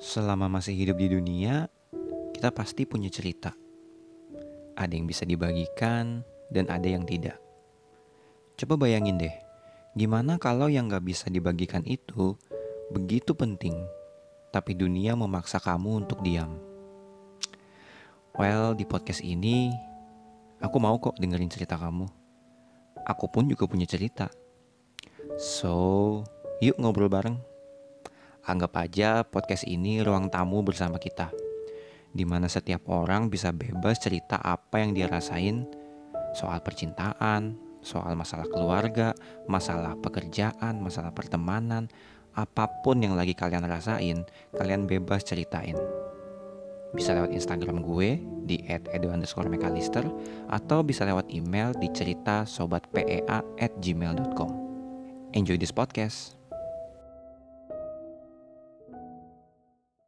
Selama masih hidup di dunia, kita pasti punya cerita. Ada yang bisa dibagikan dan ada yang tidak. Coba bayangin deh, gimana kalau yang gak bisa dibagikan itu begitu penting, tapi dunia memaksa kamu untuk diam. Well, di podcast ini, aku mau kok dengerin cerita kamu. Aku pun juga punya cerita. So, yuk ngobrol bareng. Anggap aja podcast ini ruang tamu bersama kita, di mana setiap orang bisa bebas cerita apa yang dia rasain soal percintaan, soal masalah keluarga, masalah pekerjaan, masalah pertemanan, apa pun yang lagi kalian rasain, kalian bebas ceritain. Bisa lewat Instagram gue di @edu_mcallister atau bisa lewat email di cerita sobatpea at gmail.com. Enjoy this podcast.